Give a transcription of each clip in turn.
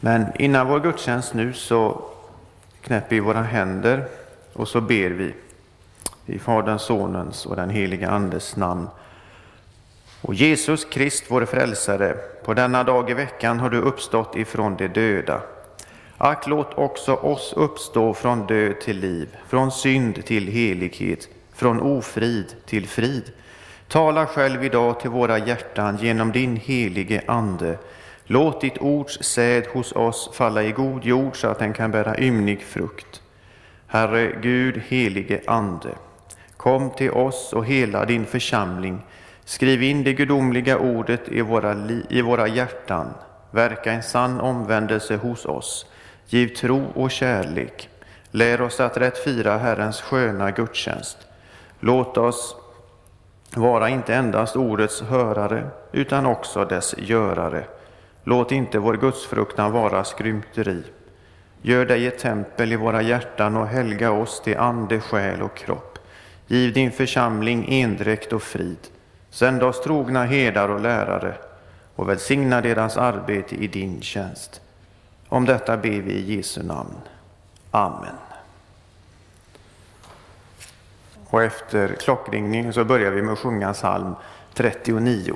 Men innan vår gudstjänst nu så knäpper vi våra händer och så ber vi i Faderns, Sonens och den heliga Andes namn. Och Jesus Krist, vår frälsare, på denna dag i veckan har du uppstått ifrån de döda. Ack, låt också oss uppstå från död till liv, från synd till helighet, från ofrid till frid. Tala själv idag till våra hjärtan genom din helige Ande. Låt ditt ords säd hos oss falla i god jord så att den kan bära ymnig frukt. Herre Gud, helige Ande, kom till oss och hela din församling. Skriv in det gudomliga ordet i våra, i våra hjärtan. Verka en sann omvändelse hos oss. Giv tro och kärlek. Lär oss att rätt fira Herrens sköna gudstjänst. Låt oss vara inte endast ordets hörare, utan också dess görare. Låt inte vår gudsfruktan vara skrymteri. Gör dig ett tempel i våra hjärtan och helga oss till ande, själ och kropp. Giv din församling endräkt och frid. Sänd oss trogna herdar och lärare och välsigna deras arbete i din tjänst. Om detta ber vi i Jesu namn. Amen. Och efter klockringningen så börjar vi med att sjunga psalm 39.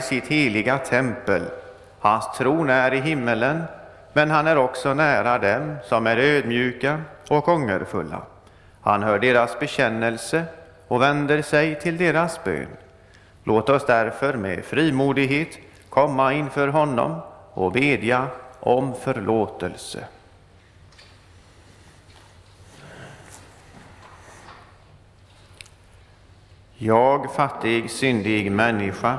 I sitt heliga tempel. Hans tron är i himmelen, men han är också nära dem som är ödmjuka och ångerfulla. Han hör deras bekännelse och vänder sig till deras bön. Låt oss därför med frimodighet komma inför honom och bedja om förlåtelse. Jag, fattig, syndig människa,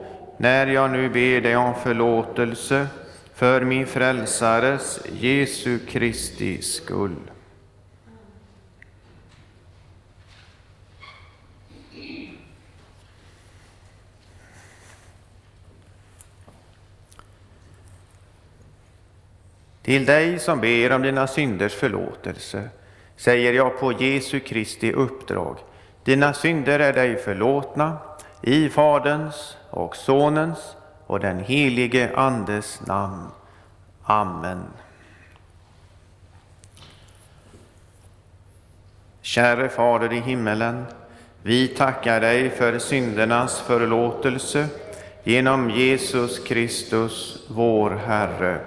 när jag nu ber dig om förlåtelse för min frälsares Jesu Kristi skull. Till dig som ber om dina synders förlåtelse säger jag på Jesu Kristi uppdrag. Dina synder är dig förlåtna i Faderns och Sonens och den helige Andes namn. Amen. Käre Fader i himmelen, vi tackar dig för syndernas förlåtelse genom Jesus Kristus, vår Herre.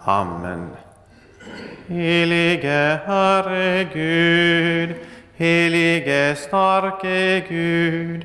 Amen. Helige Herre Gud, helige starke Gud,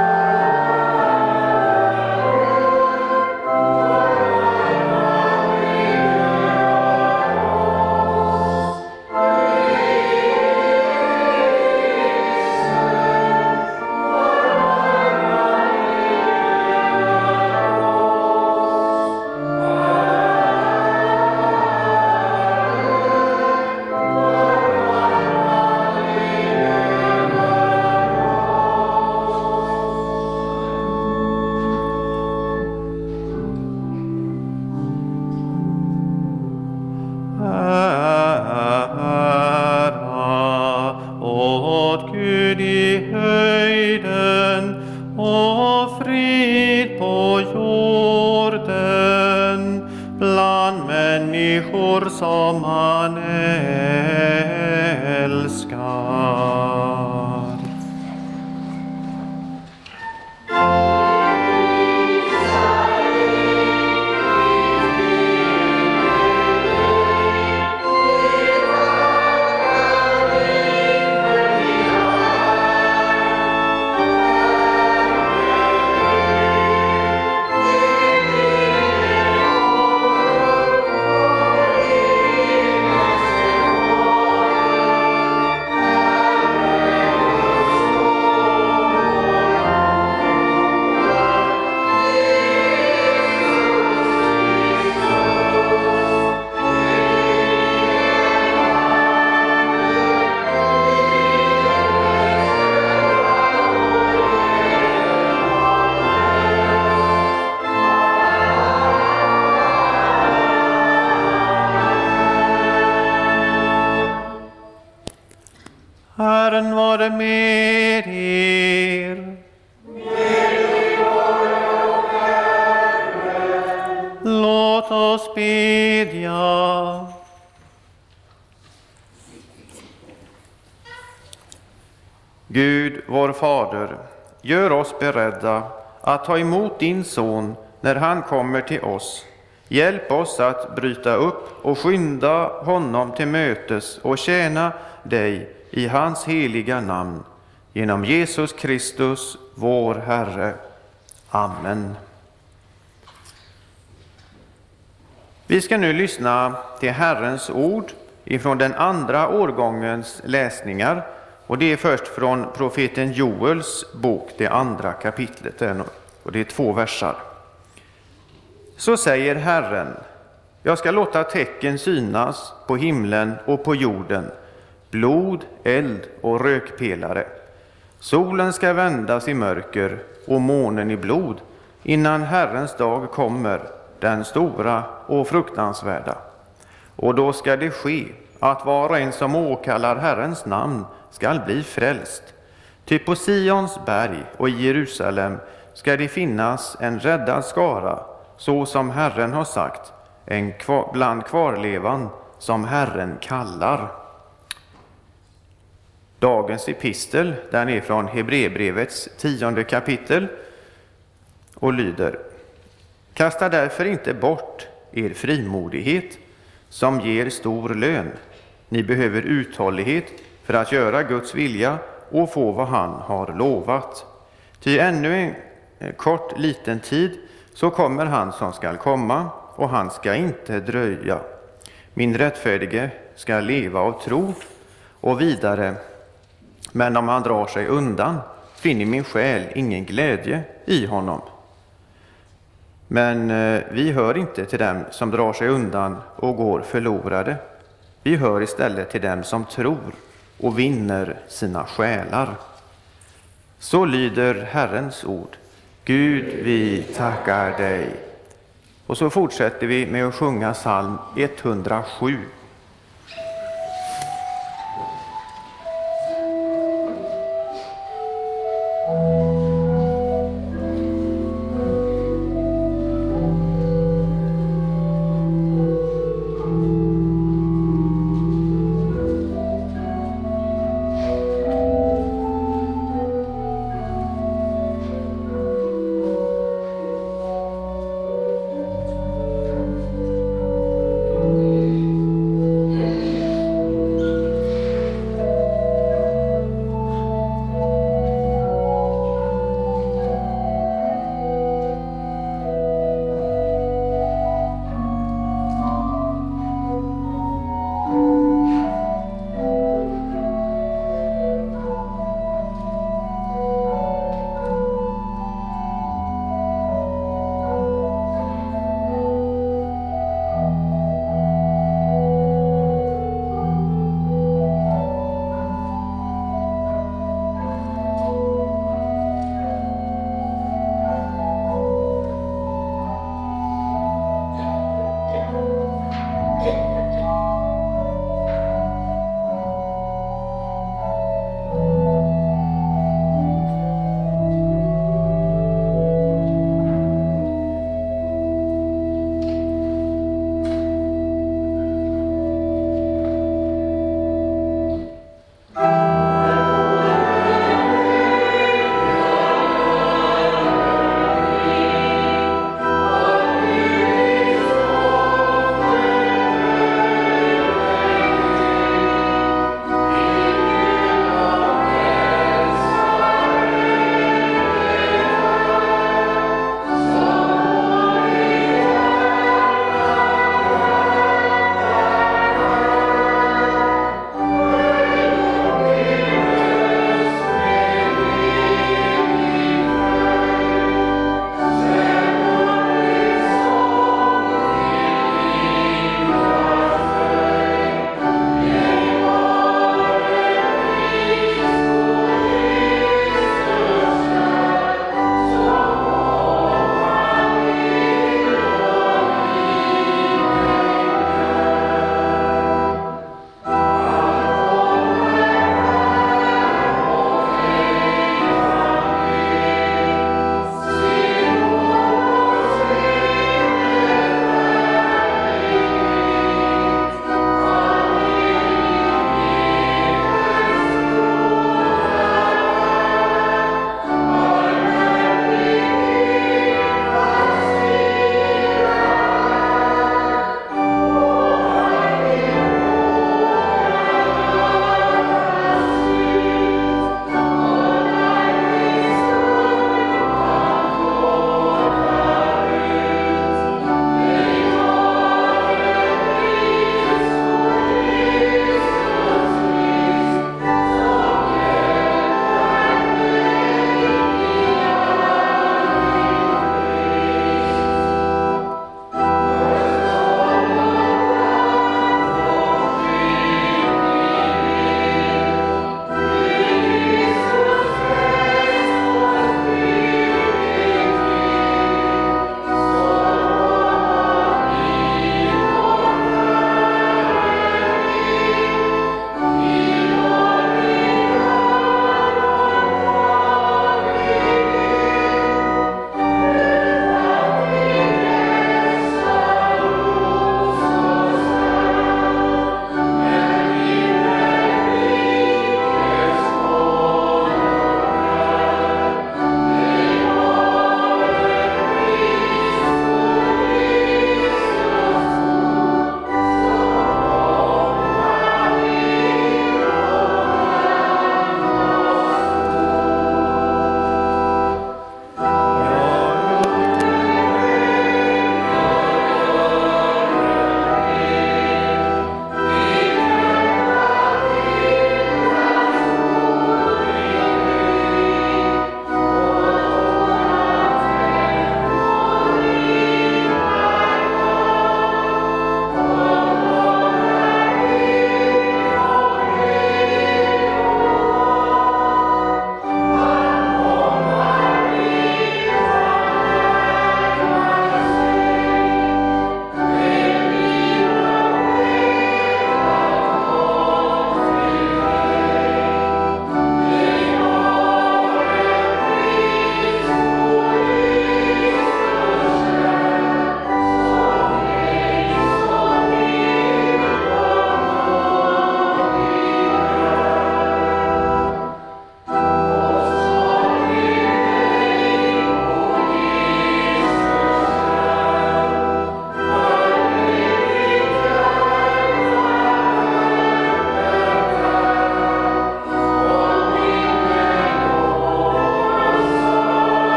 Oss beredda att ta emot din Son när han kommer till oss. Hjälp oss att bryta upp och skynda honom till mötes och tjäna dig i hans heliga namn. Genom Jesus Kristus, vår Herre. Amen. Vi ska nu lyssna till Herrens ord ifrån den andra årgångens läsningar och det är först från profeten Joels bok, det andra kapitlet, och det är två versar. Så säger Herren, jag ska låta tecken synas på himlen och på jorden, blod, eld och rökpelare. Solen ska vändas i mörker och månen i blod innan Herrens dag kommer, den stora och fruktansvärda. Och då ska det ske att var och en som åkallar Herrens namn skall bli frälst. Ty på Sions berg och i Jerusalem ska det finnas en räddad skara, så som Herren har sagt, en kvar, bland kvarlevan som Herren kallar. Dagens epistel, den är från Hebreerbrevets tionde kapitel och lyder Kasta därför inte bort er frimodighet som ger stor lön. Ni behöver uthållighet för att göra Guds vilja och få vad han har lovat. Ty ännu en kort liten tid så kommer han som skall komma och han ska inte dröja. Min rättfärdige ska leva av tro och vidare. Men om han drar sig undan finner min själ ingen glädje i honom. Men eh, vi hör inte till dem som drar sig undan och går förlorade. Vi hör istället till dem som tror och vinner sina själar. Så lyder Herrens ord. Gud, vi tackar dig. Och så fortsätter vi med att sjunga psalm 107.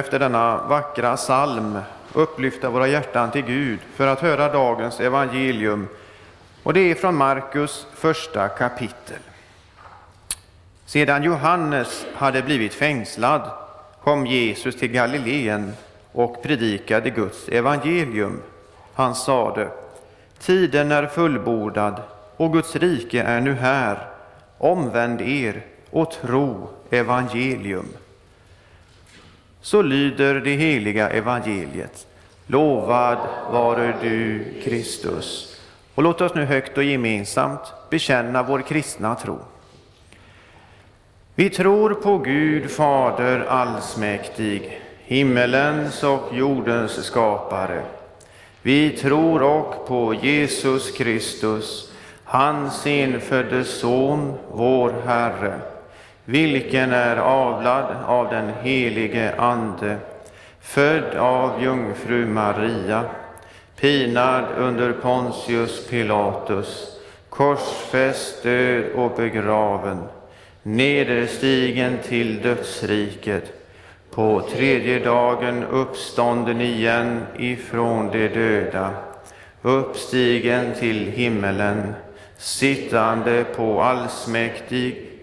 Efter denna vackra psalm upplyfta våra hjärtan till Gud för att höra dagens evangelium. Och det är från Markus första kapitel. Sedan Johannes hade blivit fängslad kom Jesus till Galileen och predikade Guds evangelium. Han sade, tiden är fullbordad och Guds rike är nu här. Omvänd er och tro evangelium. Så lyder det heliga evangeliet. Lovad vare du, Kristus. Och låt oss nu högt och gemensamt bekänna vår kristna tro. Vi tror på Gud Fader allsmäktig, himmelens och jordens skapare. Vi tror också på Jesus Kristus, hans enfödde Son, vår Herre, vilken är avlad av den helige Ande, född av jungfru Maria, pinad under Pontius Pilatus, korsfäst, död och begraven, nederstigen till dödsriket, på tredje dagen uppstånden igen ifrån de döda, uppstigen till himmelen, sittande på allsmäktig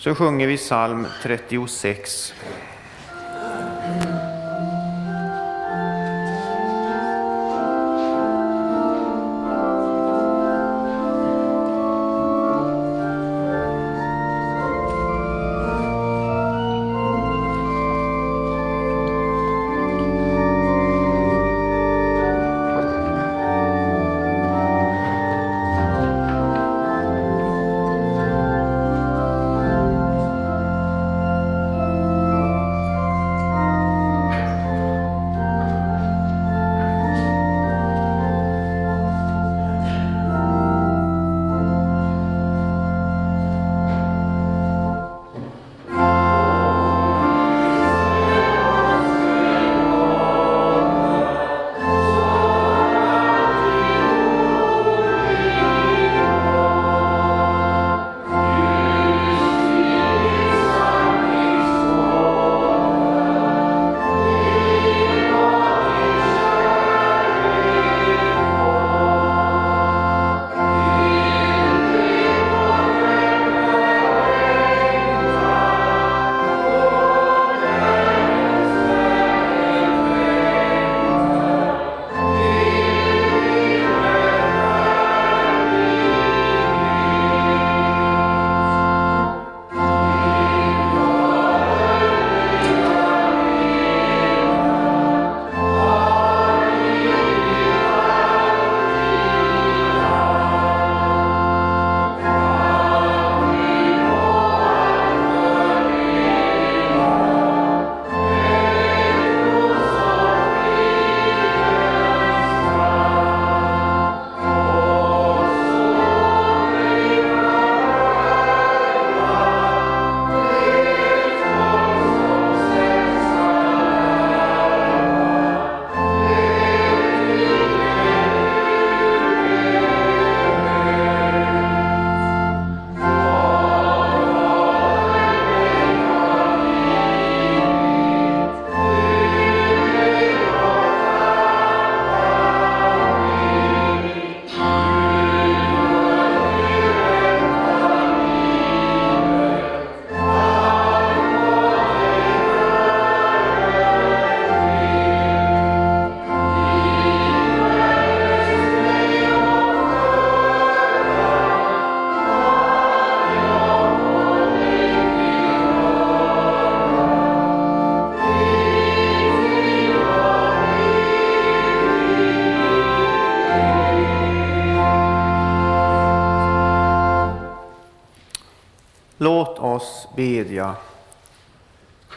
Så sjunger vi psalm 36.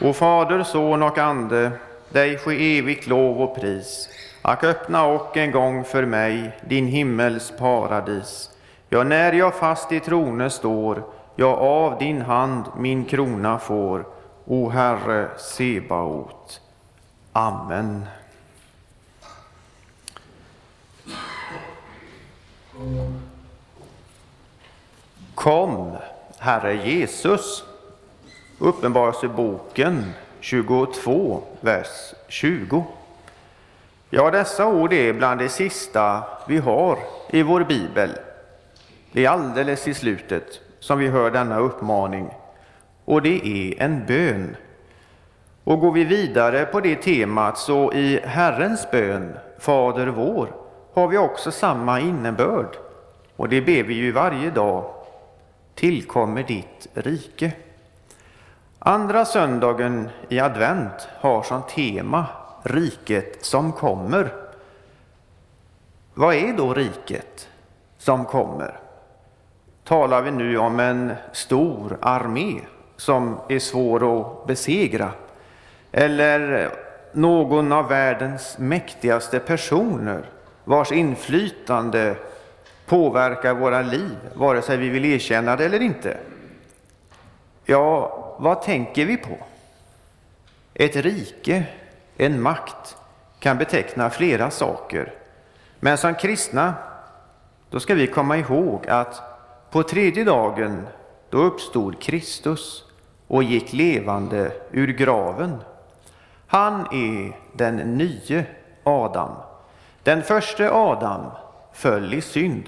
O Fader, Son och Ande, dig ske evigt lov och pris. Ack öppna och en gång för mig din himmels paradis. Ja, när jag fast i tronen står, jag av din hand min krona får. O Herre Sebaot. Amen. Kom, Herre Jesus. Uppenbarelseboken 22, vers 20. Ja, dessa ord är bland det sista vi har i vår bibel. Det är alldeles i slutet som vi hör denna uppmaning, och det är en bön. Och går vi vidare på det temat så i Herrens bön, Fader vår, har vi också samma innebörd. Och det ber vi ju varje dag. Tillkommer ditt rike. Andra söndagen i advent har som tema riket som kommer. Vad är då riket som kommer? Talar vi nu om en stor armé som är svår att besegra? Eller någon av världens mäktigaste personer vars inflytande påverkar våra liv, vare sig vi vill erkänna det eller inte? Ja, vad tänker vi på? Ett rike, en makt, kan beteckna flera saker. Men som kristna, då ska vi komma ihåg att på tredje dagen, då uppstod Kristus och gick levande ur graven. Han är den nye Adam. Den första Adam föll i synd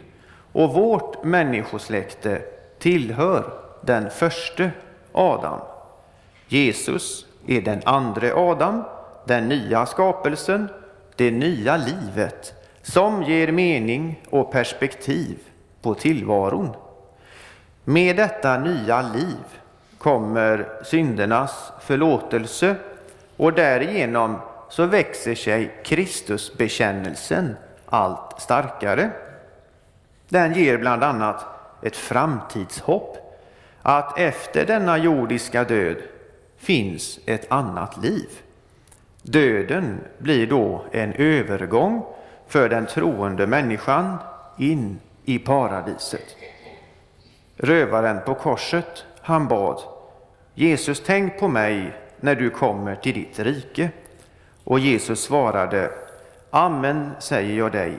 och vårt människosläkte tillhör den första Adam. Jesus är den andra Adam, den nya skapelsen, det nya livet som ger mening och perspektiv på tillvaron. Med detta nya liv kommer syndernas förlåtelse och därigenom så växer sig Kristusbekännelsen allt starkare. Den ger bland annat ett framtidshopp att efter denna jordiska död finns ett annat liv. Döden blir då en övergång för den troende människan in i paradiset. Rövaren på korset, han bad Jesus, tänk på mig när du kommer till ditt rike. Och Jesus svarade Amen säger jag dig,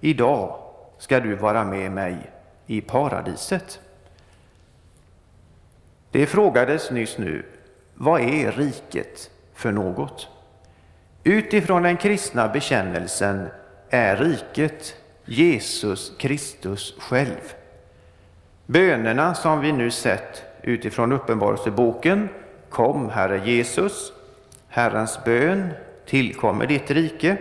idag ska du vara med mig i paradiset. Det frågades nyss nu, vad är riket för något? Utifrån den kristna bekännelsen är riket Jesus Kristus själv. Bönerna som vi nu sett utifrån Uppenbarelseboken Kom, Herre Jesus, Herrens bön, tillkommer ditt rike.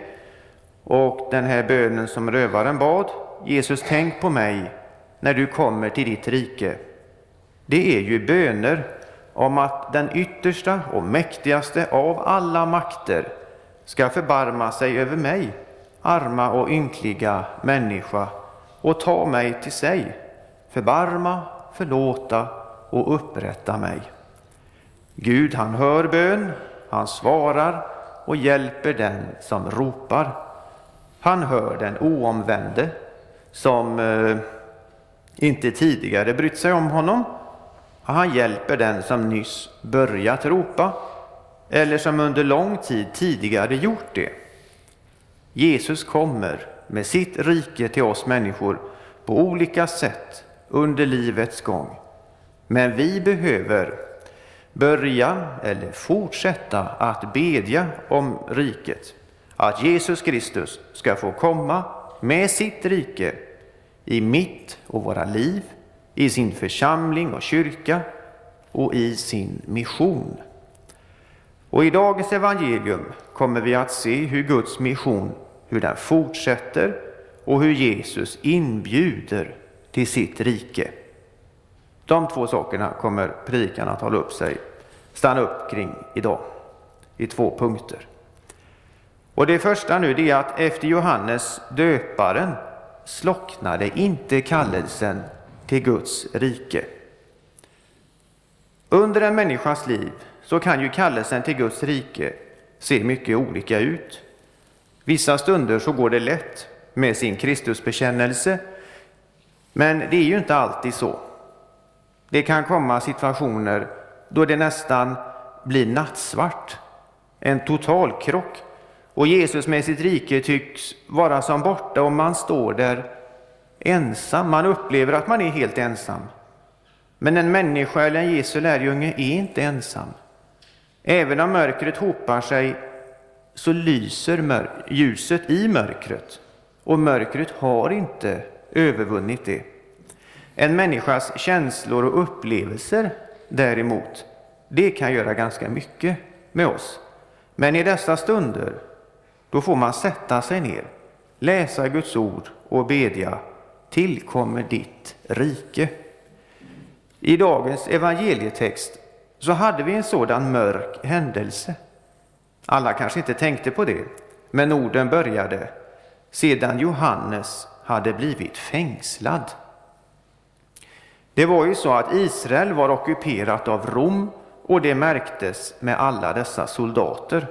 Och den här bönen som rövaren bad, Jesus tänk på mig när du kommer till ditt rike. Det är ju böner om att den yttersta och mäktigaste av alla makter ska förbarma sig över mig, arma och ynkliga människa, och ta mig till sig, förbarma, förlåta och upprätta mig. Gud, han hör bön, han svarar och hjälper den som ropar. Han hör den oomvände som eh, inte tidigare brytt sig om honom. Han hjälper den som nyss börjat ropa eller som under lång tid tidigare gjort det. Jesus kommer med sitt rike till oss människor på olika sätt under livets gång. Men vi behöver börja eller fortsätta att bedja om riket, att Jesus Kristus ska få komma med sitt rike i mitt och våra liv, i sin församling och kyrka och i sin mission. Och i dagens evangelium kommer vi att se hur Guds mission, hur den fortsätter och hur Jesus inbjuder till sitt rike. De två sakerna kommer predikan att hålla upp sig, stanna upp kring idag, i två punkter. Och det första nu det är att efter Johannes döparen slocknade inte kallelsen till Guds rike. Under en människas liv så kan ju kallelsen till Guds rike se mycket olika ut. Vissa stunder så går det lätt med sin Kristusbekännelse, men det är ju inte alltid så. Det kan komma situationer då det nästan blir nattsvart, en total krock och Jesus med sitt rike tycks vara som borta och man står där ensam. Man upplever att man är helt ensam. Men en människa eller en Jesu lärjunge är inte ensam. Även om mörkret hopar sig så lyser ljuset i mörkret och mörkret har inte övervunnit det. En människas känslor och upplevelser däremot, det kan göra ganska mycket med oss. Men i dessa stunder, då får man sätta sig ner, läsa Guds ord och bedja tillkommer ditt rike. I dagens evangelietext så hade vi en sådan mörk händelse. Alla kanske inte tänkte på det, men orden började sedan Johannes hade blivit fängslad. Det var ju så att Israel var ockuperat av Rom och det märktes med alla dessa soldater.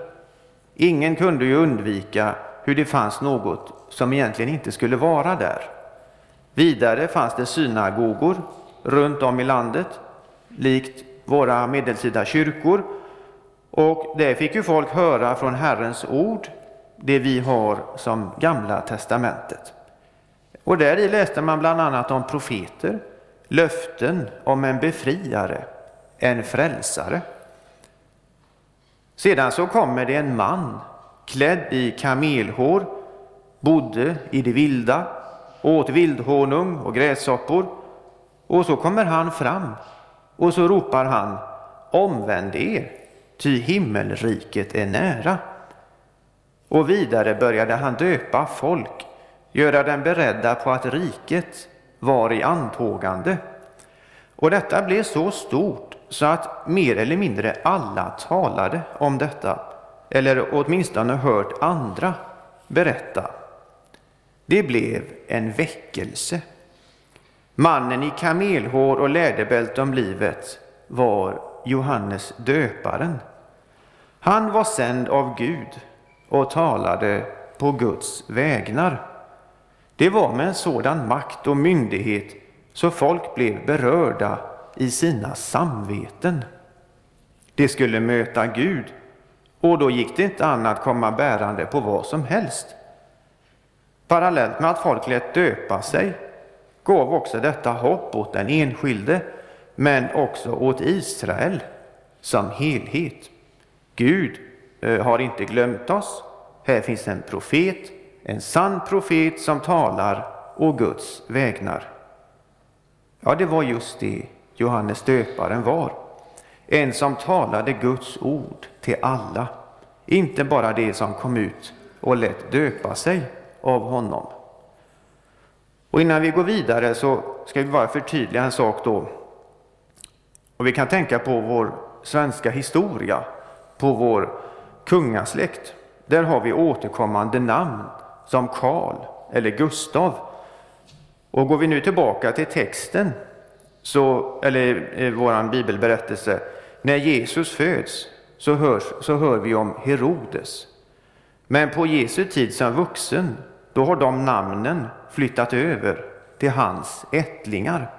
Ingen kunde ju undvika hur det fanns något som egentligen inte skulle vara där. Vidare fanns det synagogor runt om i landet, likt våra medeltida kyrkor. Och där fick ju folk höra från Herrens ord, det vi har som Gamla testamentet. Och där i läste man bland annat om profeter, löften om en befriare, en frälsare. Sedan så kommer det en man klädd i kamelhår, bodde i det vilda, åt vildhonung och gräshoppor. Och så kommer han fram och så ropar han Omvänd er, ty himmelriket är nära. Och vidare började han döpa folk, göra dem beredda på att riket var i antågande. Och detta blev så stort så att mer eller mindre alla talade om detta, eller åtminstone hört andra berätta. Det blev en väckelse. Mannen i kamelhår och läderbälte om livet var Johannes döparen. Han var sänd av Gud och talade på Guds vägnar. Det var med en sådan makt och myndighet så folk blev berörda i sina samveten. De skulle möta Gud och då gick det inte an att komma bärande på vad som helst. Parallellt med att folk lät döpa sig gav också detta hopp åt den enskilde, men också åt Israel som helhet. Gud har inte glömt oss. Här finns en profet, en sann profet som talar å Guds vägnar. Ja, det var just det Johannes döparen var. En som talade Guds ord till alla, inte bara det som kom ut och lät döpa sig av honom. Och innan vi går vidare så ska vi bara förtydliga en sak då. Och vi kan tänka på vår svenska historia, på vår kungasläkt. Där har vi återkommande namn som Karl eller Gustav. Och går vi nu tillbaka till texten, så, eller eh, vår bibelberättelse, när Jesus föds så, hörs, så hör vi om Herodes. Men på Jesu tid som vuxen då har de namnen flyttat över till hans ättlingar.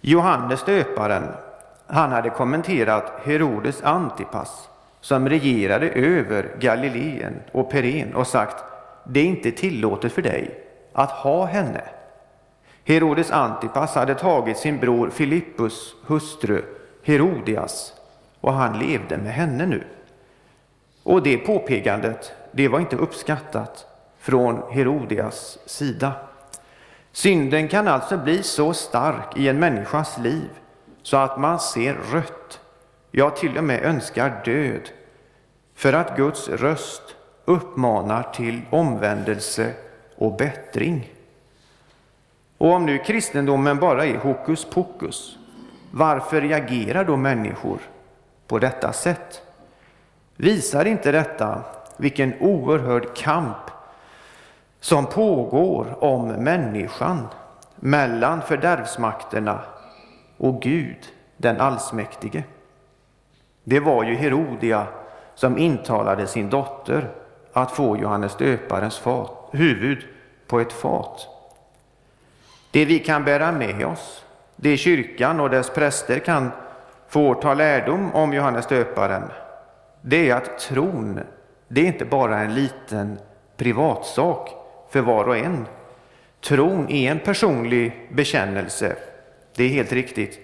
Johannes döparen, han hade kommenterat Herodes Antipas som regerade över Galileen och Peren och sagt det är inte tillåtet för dig att ha henne. Herodes Antipas hade tagit sin bror Filippus hustru Herodias och han levde med henne nu. Och det påpekandet, det var inte uppskattat från Herodias sida. Synden kan alltså bli så stark i en människas liv så att man ser rött, ja till och med önskar död, för att Guds röst uppmanar till omvändelse och bättring. Och om nu kristendomen bara är hokus pokus, varför reagerar då människor på detta sätt? Visar inte detta vilken oerhörd kamp som pågår om människan mellan fördärvsmakterna och Gud, den allsmäktige. Det var ju Herodia som intalade sin dotter att få Johannes döparens fat, huvud på ett fat. Det vi kan bära med oss, det kyrkan och dess präster kan få ta lärdom om Johannes döparen, det är att tron, det är inte bara en liten privatsak för var och en. Tron är en personlig bekännelse, det är helt riktigt.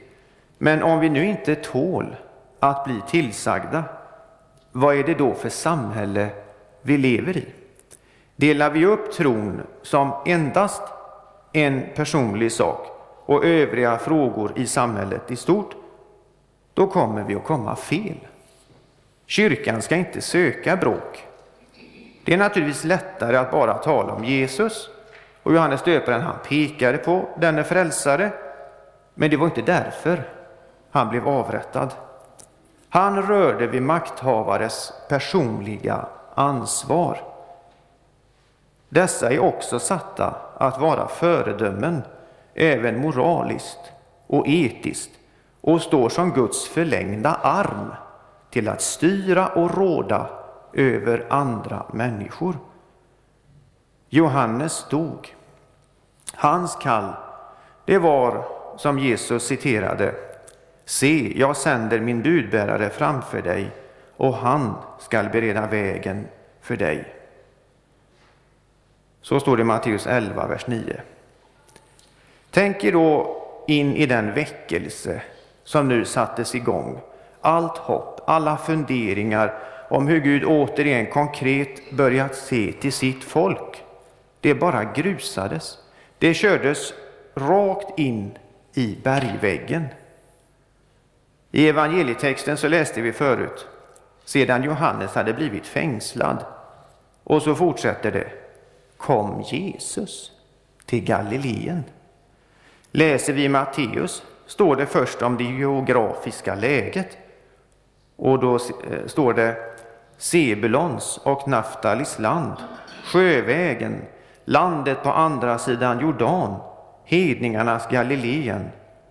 Men om vi nu inte tål att bli tillsagda, vad är det då för samhälle vi lever i? Delar vi upp tron som endast en personlig sak och övriga frågor i samhället i stort, då kommer vi att komma fel. Kyrkan ska inte söka bråk. Det är naturligtvis lättare att bara tala om Jesus och Johannes döparen han pekade på denne frälsare, men det var inte därför han blev avrättad. Han rörde vid makthavares personliga ansvar. Dessa är också satta att vara föredömen, även moraliskt och etiskt, och står som Guds förlängda arm till att styra och råda över andra människor. Johannes dog. Hans kall, det var som Jesus citerade. Se, jag sänder min budbärare framför dig och han skall bereda vägen för dig. Så står det i Matteus 11, vers 9. Tänk er då in i den väckelse som nu sattes igång. Allt hopp, alla funderingar om hur Gud återigen konkret börjat se till sitt folk. Det bara grusades. Det kördes rakt in i bergväggen. I evangelietexten så läste vi förut, sedan Johannes hade blivit fängslad. Och så fortsätter det, kom Jesus till Galileen. Läser vi Matteus står det först om det geografiska läget. Och då eh, står det Sebulons och Naftalis land, sjövägen, landet på andra sidan Jordan, hedningarnas Galileen.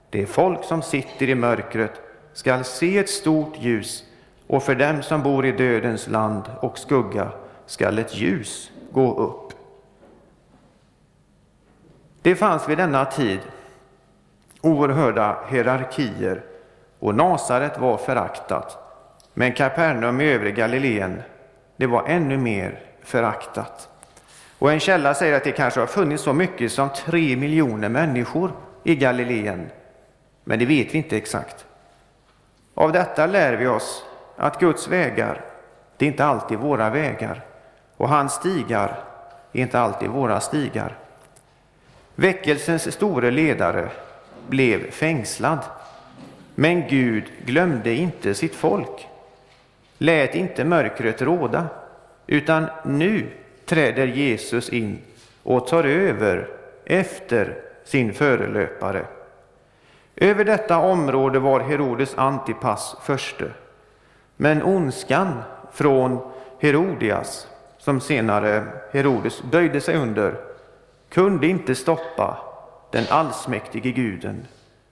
Det folk som sitter i mörkret skall se ett stort ljus, och för dem som bor i dödens land och skugga skall ett ljus gå upp. Det fanns vid denna tid oerhörda hierarkier och Nasaret var föraktat. Men Kapernaum i övre Galileen, det var ännu mer föraktat. Och en källa säger att det kanske har funnits så mycket som tre miljoner människor i Galileen. Men det vet vi inte exakt. Av detta lär vi oss att Guds vägar, det är inte alltid våra vägar. Och hans stigar är inte alltid våra stigar. Väckelsens store ledare blev fängslad. Men Gud glömde inte sitt folk, lät inte mörkret råda, utan nu träder Jesus in och tar över efter sin förelöpare. Över detta område var Herodes Antipas förste. Men ondskan från Herodias, som senare Herodes böjde sig under, kunde inte stoppa den allsmäktige guden,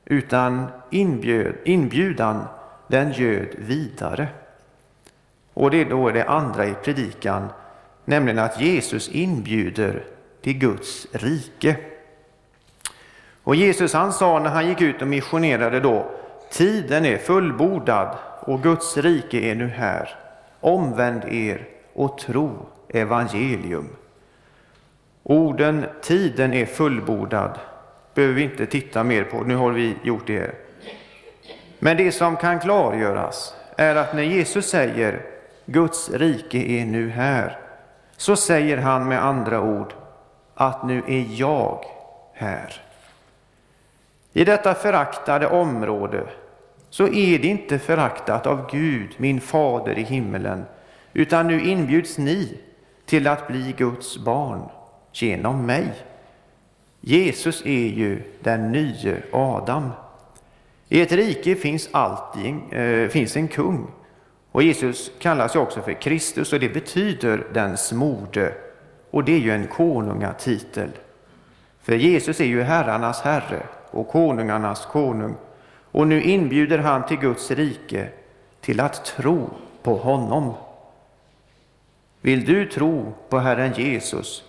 utan inbjöd, inbjudan den göd vidare. Och det är då det andra i predikan, nämligen att Jesus inbjuder till Guds rike. Och Jesus han sa när han gick ut och missionerade då, tiden är fullbordad och Guds rike är nu här. Omvänd er och tro evangelium. Orden tiden är fullbordad behöver vi inte titta mer på, nu har vi gjort det. Men det som kan klargöras är att när Jesus säger Guds rike är nu här, så säger han med andra ord att nu är jag här. I detta föraktade område så är det inte föraktat av Gud, min fader i himmelen, utan nu inbjuds ni till att bli Guds barn genom mig. Jesus är ju den nye Adam. I ett rike finns alltid äh, eh, finns en kung. Och Jesus kallas ju också för Kristus och det betyder den smorde. Och det är ju en konungatitel. För Jesus är ju herrarnas herre och konungarnas konung. Och nu inbjuder han till Guds rike till att tro på honom. Vill du tro på Herren Jesus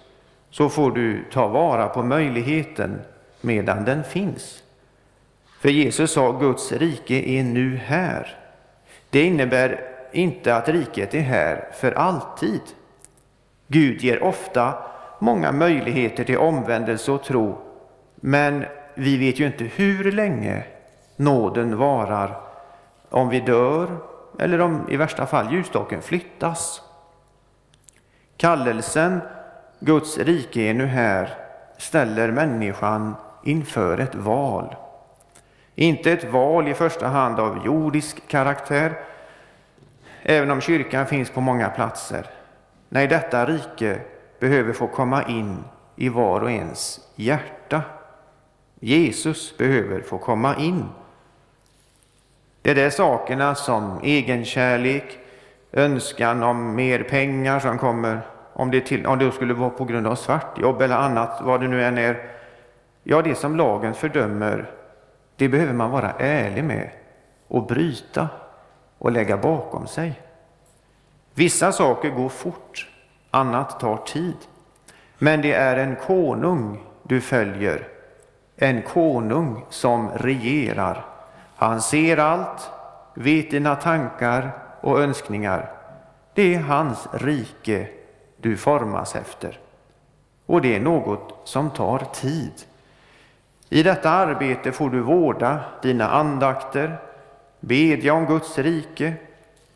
så får du ta vara på möjligheten medan den finns. För Jesus sa Guds rike är nu här. Det innebär inte att riket är här för alltid. Gud ger ofta många möjligheter till omvändelse och tro, men vi vet ju inte hur länge nåden varar, om vi dör eller om i värsta fall ljusstaken flyttas. Kallelsen Guds rike är nu här ställer människan inför ett val. Inte ett val i första hand av jordisk karaktär, även om kyrkan finns på många platser. Nej, detta rike behöver få komma in i var och ens hjärta. Jesus behöver få komma in. Det är de sakerna som egenkärlek, önskan om mer pengar som kommer, om det, till, om det skulle vara på grund av svartjobb eller annat, vad det nu än är. Ja, det som lagen fördömer, det behöver man vara ärlig med och bryta och lägga bakom sig. Vissa saker går fort, annat tar tid. Men det är en konung du följer, en konung som regerar. Han ser allt, vet dina tankar och önskningar. Det är hans rike du formas efter. Och det är något som tar tid. I detta arbete får du vårda dina andakter, bedja om Guds rike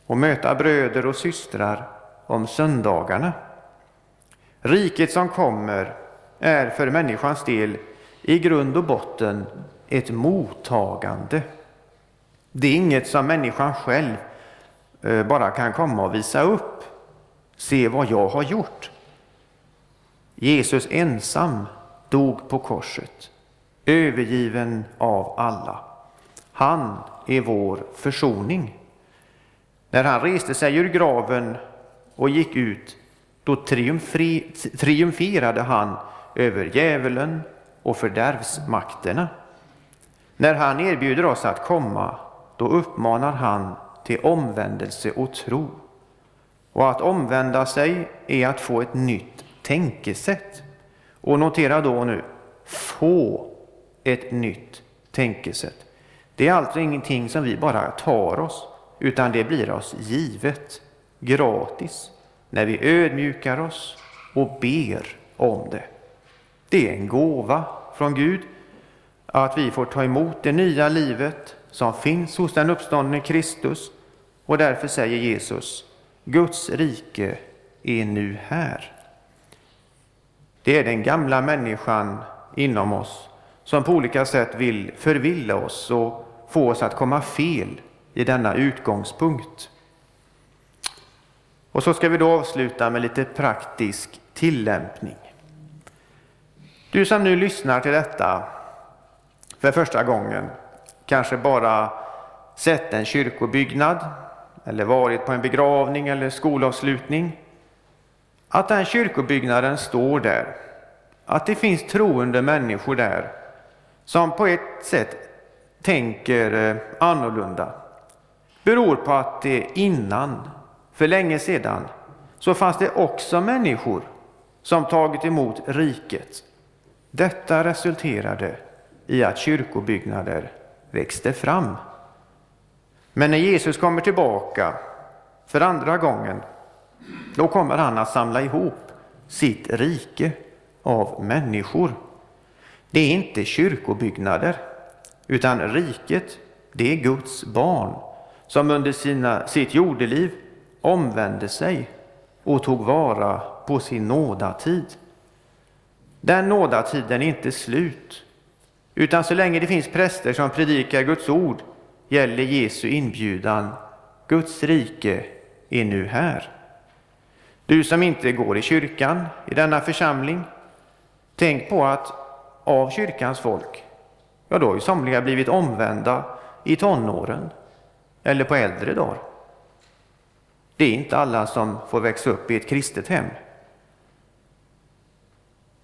och möta bröder och systrar om söndagarna. Riket som kommer är för människans del i grund och botten ett mottagande. Det är inget som människan själv eh, bara kan komma och visa upp. Se vad jag har gjort. Jesus ensam dog på korset, övergiven av alla. Han är vår försoning. När han reste sig ur graven och gick ut, då triumferade han över djävulen och fördärvsmakterna. När han erbjuder oss att komma, då uppmanar han till omvändelse och tro. Och att omvända sig är att få ett nytt tänkesätt. Och notera då nu, få ett nytt tänkesätt. Det är alltså ingenting som vi bara tar oss, utan det blir oss givet, gratis, när vi ödmjukar oss och ber om det. Det är en gåva från Gud att vi får ta emot det nya livet som finns hos den uppståndne Kristus och därför säger Jesus Guds rike är nu här. Det är den gamla människan inom oss som på olika sätt vill förvilla oss och få oss att komma fel i denna utgångspunkt. Och så ska vi då avsluta med lite praktisk tillämpning. Du som nu lyssnar till detta för första gången, kanske bara sett en kyrkobyggnad eller varit på en begravning eller skolavslutning. Att den kyrkobyggnaden står där, att det finns troende människor där som på ett sätt tänker eh, annorlunda beror på att det innan, för länge sedan, så fanns det också människor som tagit emot riket. Detta resulterade i att kyrkobyggnader växte fram. Men när Jesus kommer tillbaka för andra gången, då kommer han att samla ihop sitt rike av människor. Det är inte kyrkobyggnader, utan riket, det är Guds barn som under sina, sitt jordeliv omvände sig och tog vara på sin nådatid. Den nådatiden är inte slut, utan så länge det finns präster som predikar Guds ord gäller Jesu inbjudan. Guds rike är nu här. Du som inte går i kyrkan i denna församling, tänk på att av kyrkans folk, ja då har ju somliga blivit omvända i tonåren eller på äldre dagar. Det är inte alla som får växa upp i ett kristet hem.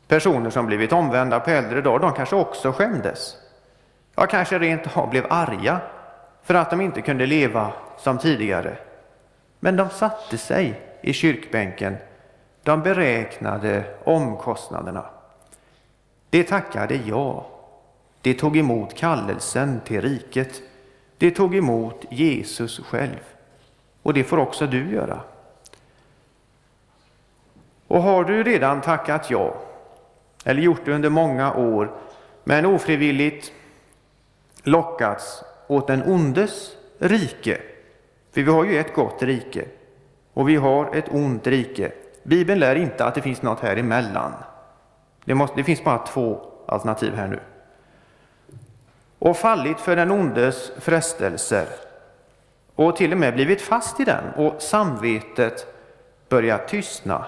Personer som blivit omvända på äldre dagar, de kanske också skämdes. Ja, kanske rent av blev arga för att de inte kunde leva som tidigare. Men de satte sig i kyrkbänken, de beräknade omkostnaderna. De tackade ja. De tog emot kallelsen till riket. De tog emot Jesus själv. Och det får också du göra. Och har du redan tackat ja, eller gjort det under många år, men ofrivilligt lockats åt den ondes rike, för vi har ju ett gott rike och vi har ett ont rike. Bibeln lär inte att det finns något här emellan. Det, måste, det finns bara två alternativ här nu. Och fallit för den ondes frestelser och till och med blivit fast i den och samvetet börjar tystna.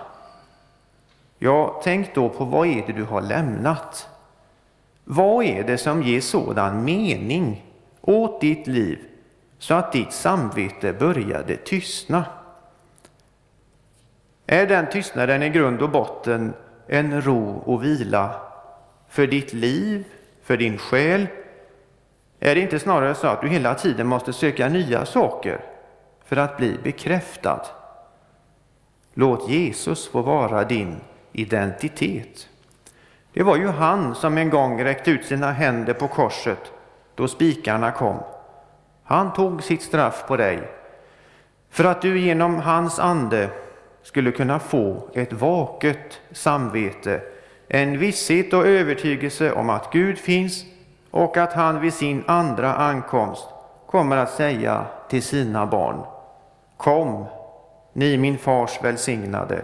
Ja, tänk då på vad är det du har lämnat? Vad är det som ger sådan mening åt ditt liv så att ditt samvete började tystna? Är den tystnaden i grund och botten en ro och vila för ditt liv, för din själ? Är det inte snarare så att du hela tiden måste söka nya saker för att bli bekräftad? Låt Jesus få vara din identitet. Det var ju han som en gång räckte ut sina händer på korset då spikarna kom. Han tog sitt straff på dig för att du genom hans ande skulle kunna få ett vaket samvete, en visshet och övertygelse om att Gud finns och att han vid sin andra ankomst kommer att säga till sina barn Kom, ni min fars välsignade,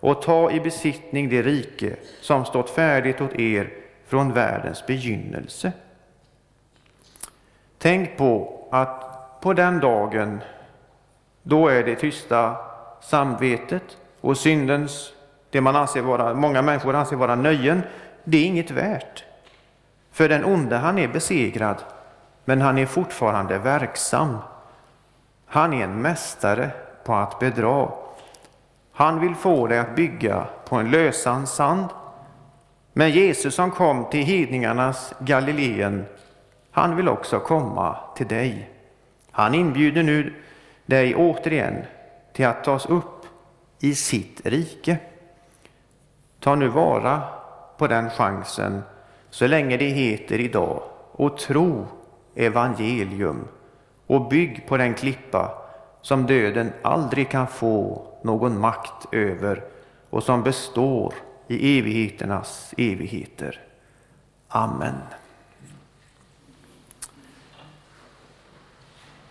och ta i besittning det rike som stått färdigt åt er från världens begynnelse. Tänk på att på den dagen, då är det tysta samvetet och syndens, det man anser vara, många människor anser vara nöjen, det är inget värt. För den onde, han är besegrad, men han är fortfarande verksam. Han är en mästare på att bedra. Han vill få dig att bygga på en lösan sand. Men Jesus som kom till hedningarnas Galileen, han vill också komma till dig. Han inbjuder nu dig återigen till att tas upp i sitt rike. Ta nu vara på den chansen så länge det heter idag och tro evangelium och bygg på den klippa som döden aldrig kan få någon makt över och som består i evigheternas evigheter. Amen.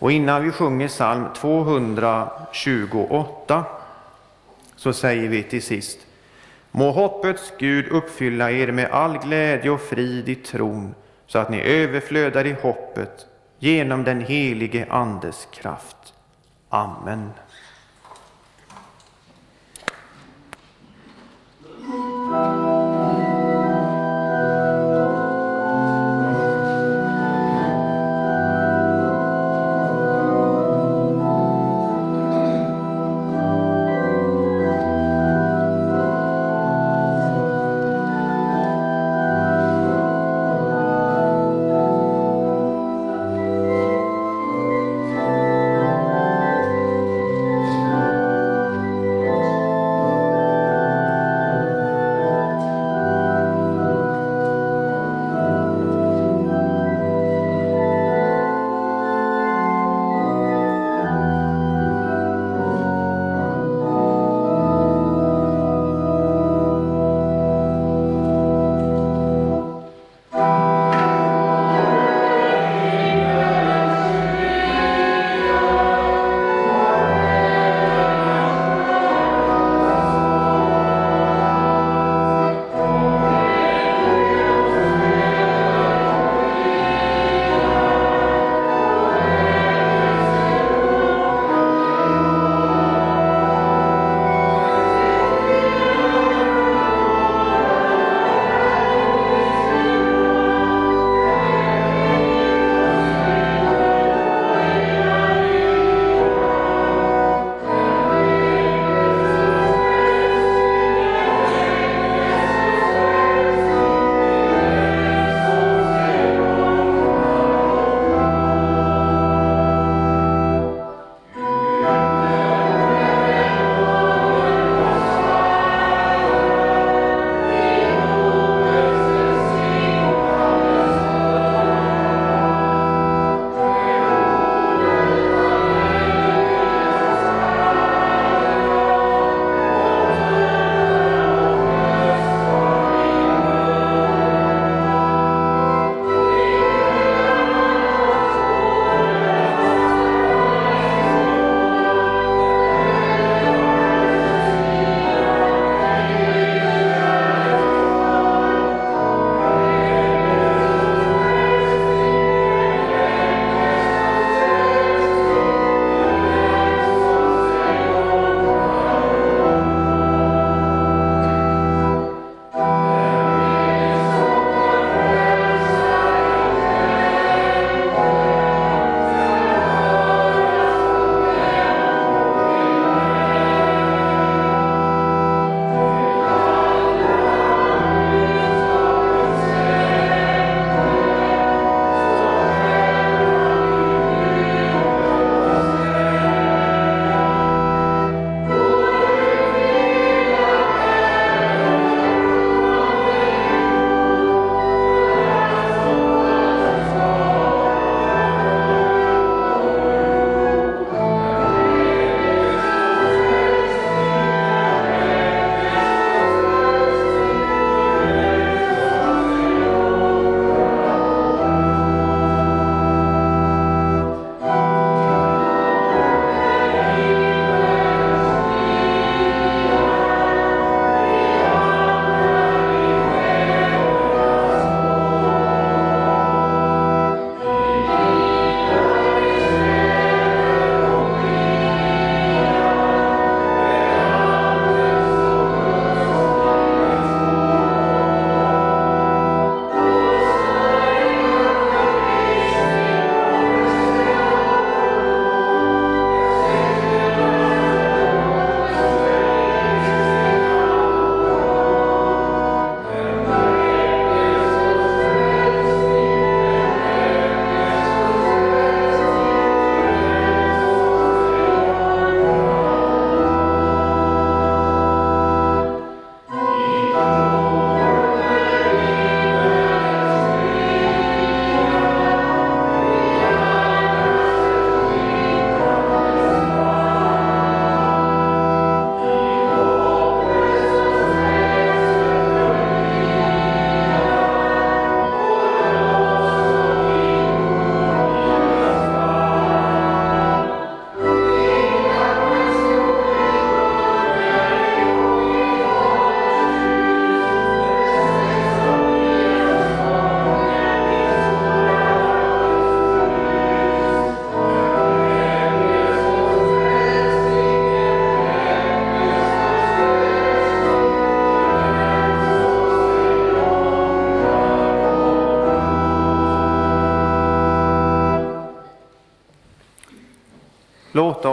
Och innan vi sjunger psalm 228 så säger vi till sist Må hoppets Gud uppfylla er med all glädje och frid i tron så att ni överflödar i hoppet genom den helige Andes kraft. Amen.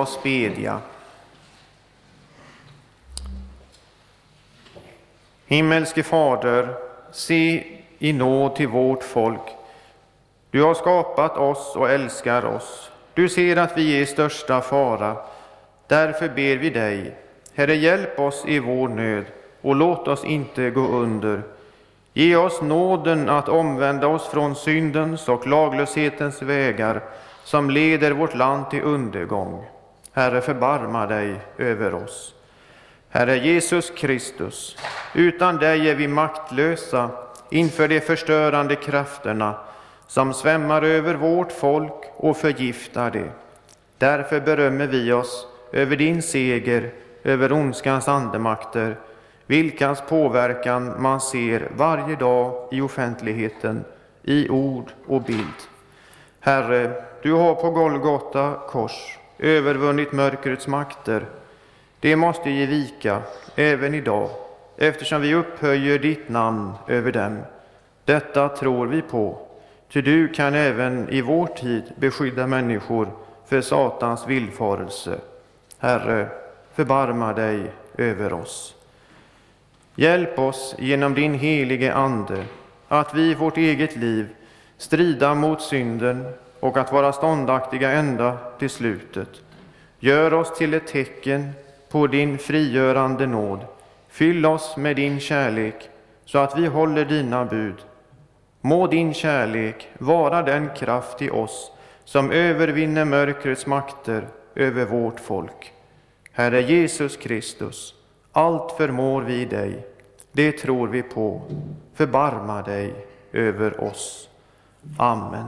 Oss bedja. Himmelske Fader, se i nåd till vårt folk. Du har skapat oss och älskar oss. Du ser att vi är i största fara. Därför ber vi dig, Herre, hjälp oss i vår nöd och låt oss inte gå under. Ge oss nåden att omvända oss från syndens och laglöshetens vägar som leder vårt land till undergång. Herre, förbarma dig över oss. Herre Jesus Kristus, utan dig är vi maktlösa inför de förstörande krafterna som svämmar över vårt folk och förgiftar det. Därför berömmer vi oss över din seger över ondskans andemakter, vilkans påverkan man ser varje dag i offentligheten, i ord och bild. Herre, du har på Golgata kors övervunnit mörkrets makter. Det måste ge vika även idag, eftersom vi upphöjer ditt namn över dem. Detta tror vi på, ty du kan även i vår tid beskydda människor för Satans villfarelse. Herre, förbarma dig över oss. Hjälp oss genom din helige Ande att vi i vårt eget liv strida mot synden och att vara ståndaktiga ända till slutet. Gör oss till ett tecken på din frigörande nåd. Fyll oss med din kärlek så att vi håller dina bud. Må din kärlek vara den kraft i oss som övervinner mörkrets makter över vårt folk. Herre Jesus Kristus, allt förmår vi dig, det tror vi på. Förbarma dig över oss. Amen.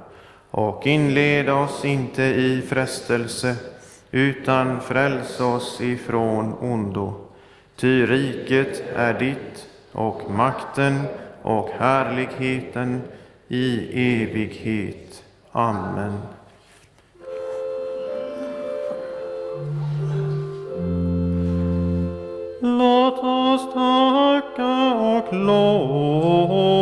Och inled oss inte i frestelse, utan fräls oss ifrån ondo. Ty riket är ditt och makten och härligheten i evighet. Amen. Låt oss tacka och lova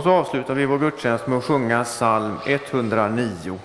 Och så avslutar vi vår gudstjänst med att sjunga psalm 109.